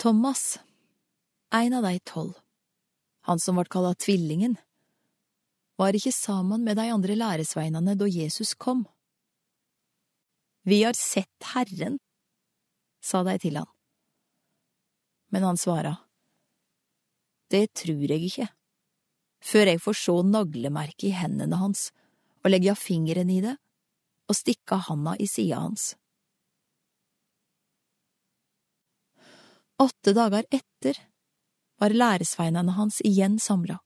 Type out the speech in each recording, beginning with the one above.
Thomas, en av de tolv, han som ble kalla Tvillingen, var ikke sammen med de andre læresveinene da Jesus kom. Vi har sett Herren, sa de til han. Men han svara, Det trur jeg ikke, før jeg får se naglemerket i hendene hans og legge fingeren i det og stikke handa i sida hans. Åtte dager etter var læresveinene hans igjen samla,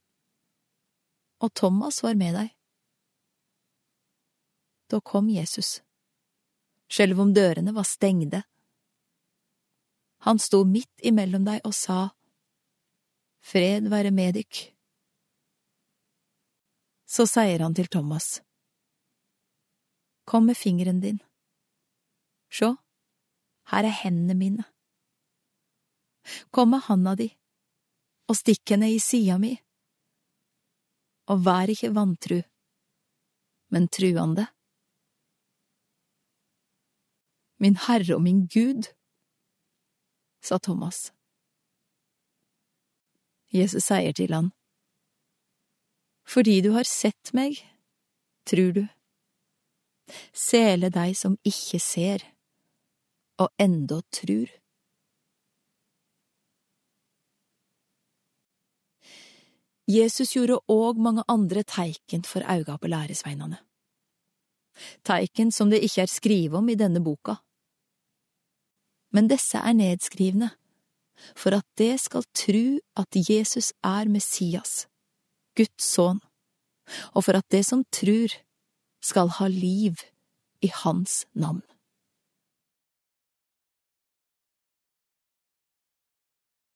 og Thomas var med deg. Da kom Jesus, sjølv om dørene var stengde. Han sto midt imellom deg og sa, Fred være med dykk. Så sier han til Thomas, Kom med fingeren din. Sjå, her er hendene mine. Kom med handa di og stikk henne i sida mi. Og vær ikke vantru, men truende. Min Herre og min Gud, sa Thomas. Jesus sier til han, Fordi du har sett meg, tror du. Sele deg som ikke ser, og enda trur. Jesus gjorde òg mange andre teiken for auga på læresveinane. Teiken som det ikke er skrive om i denne boka. Men disse er nedskrivne, for at det skal tru at Jesus er Messias, Guds sønn, og for at det som trur, skal ha liv i Hans navn.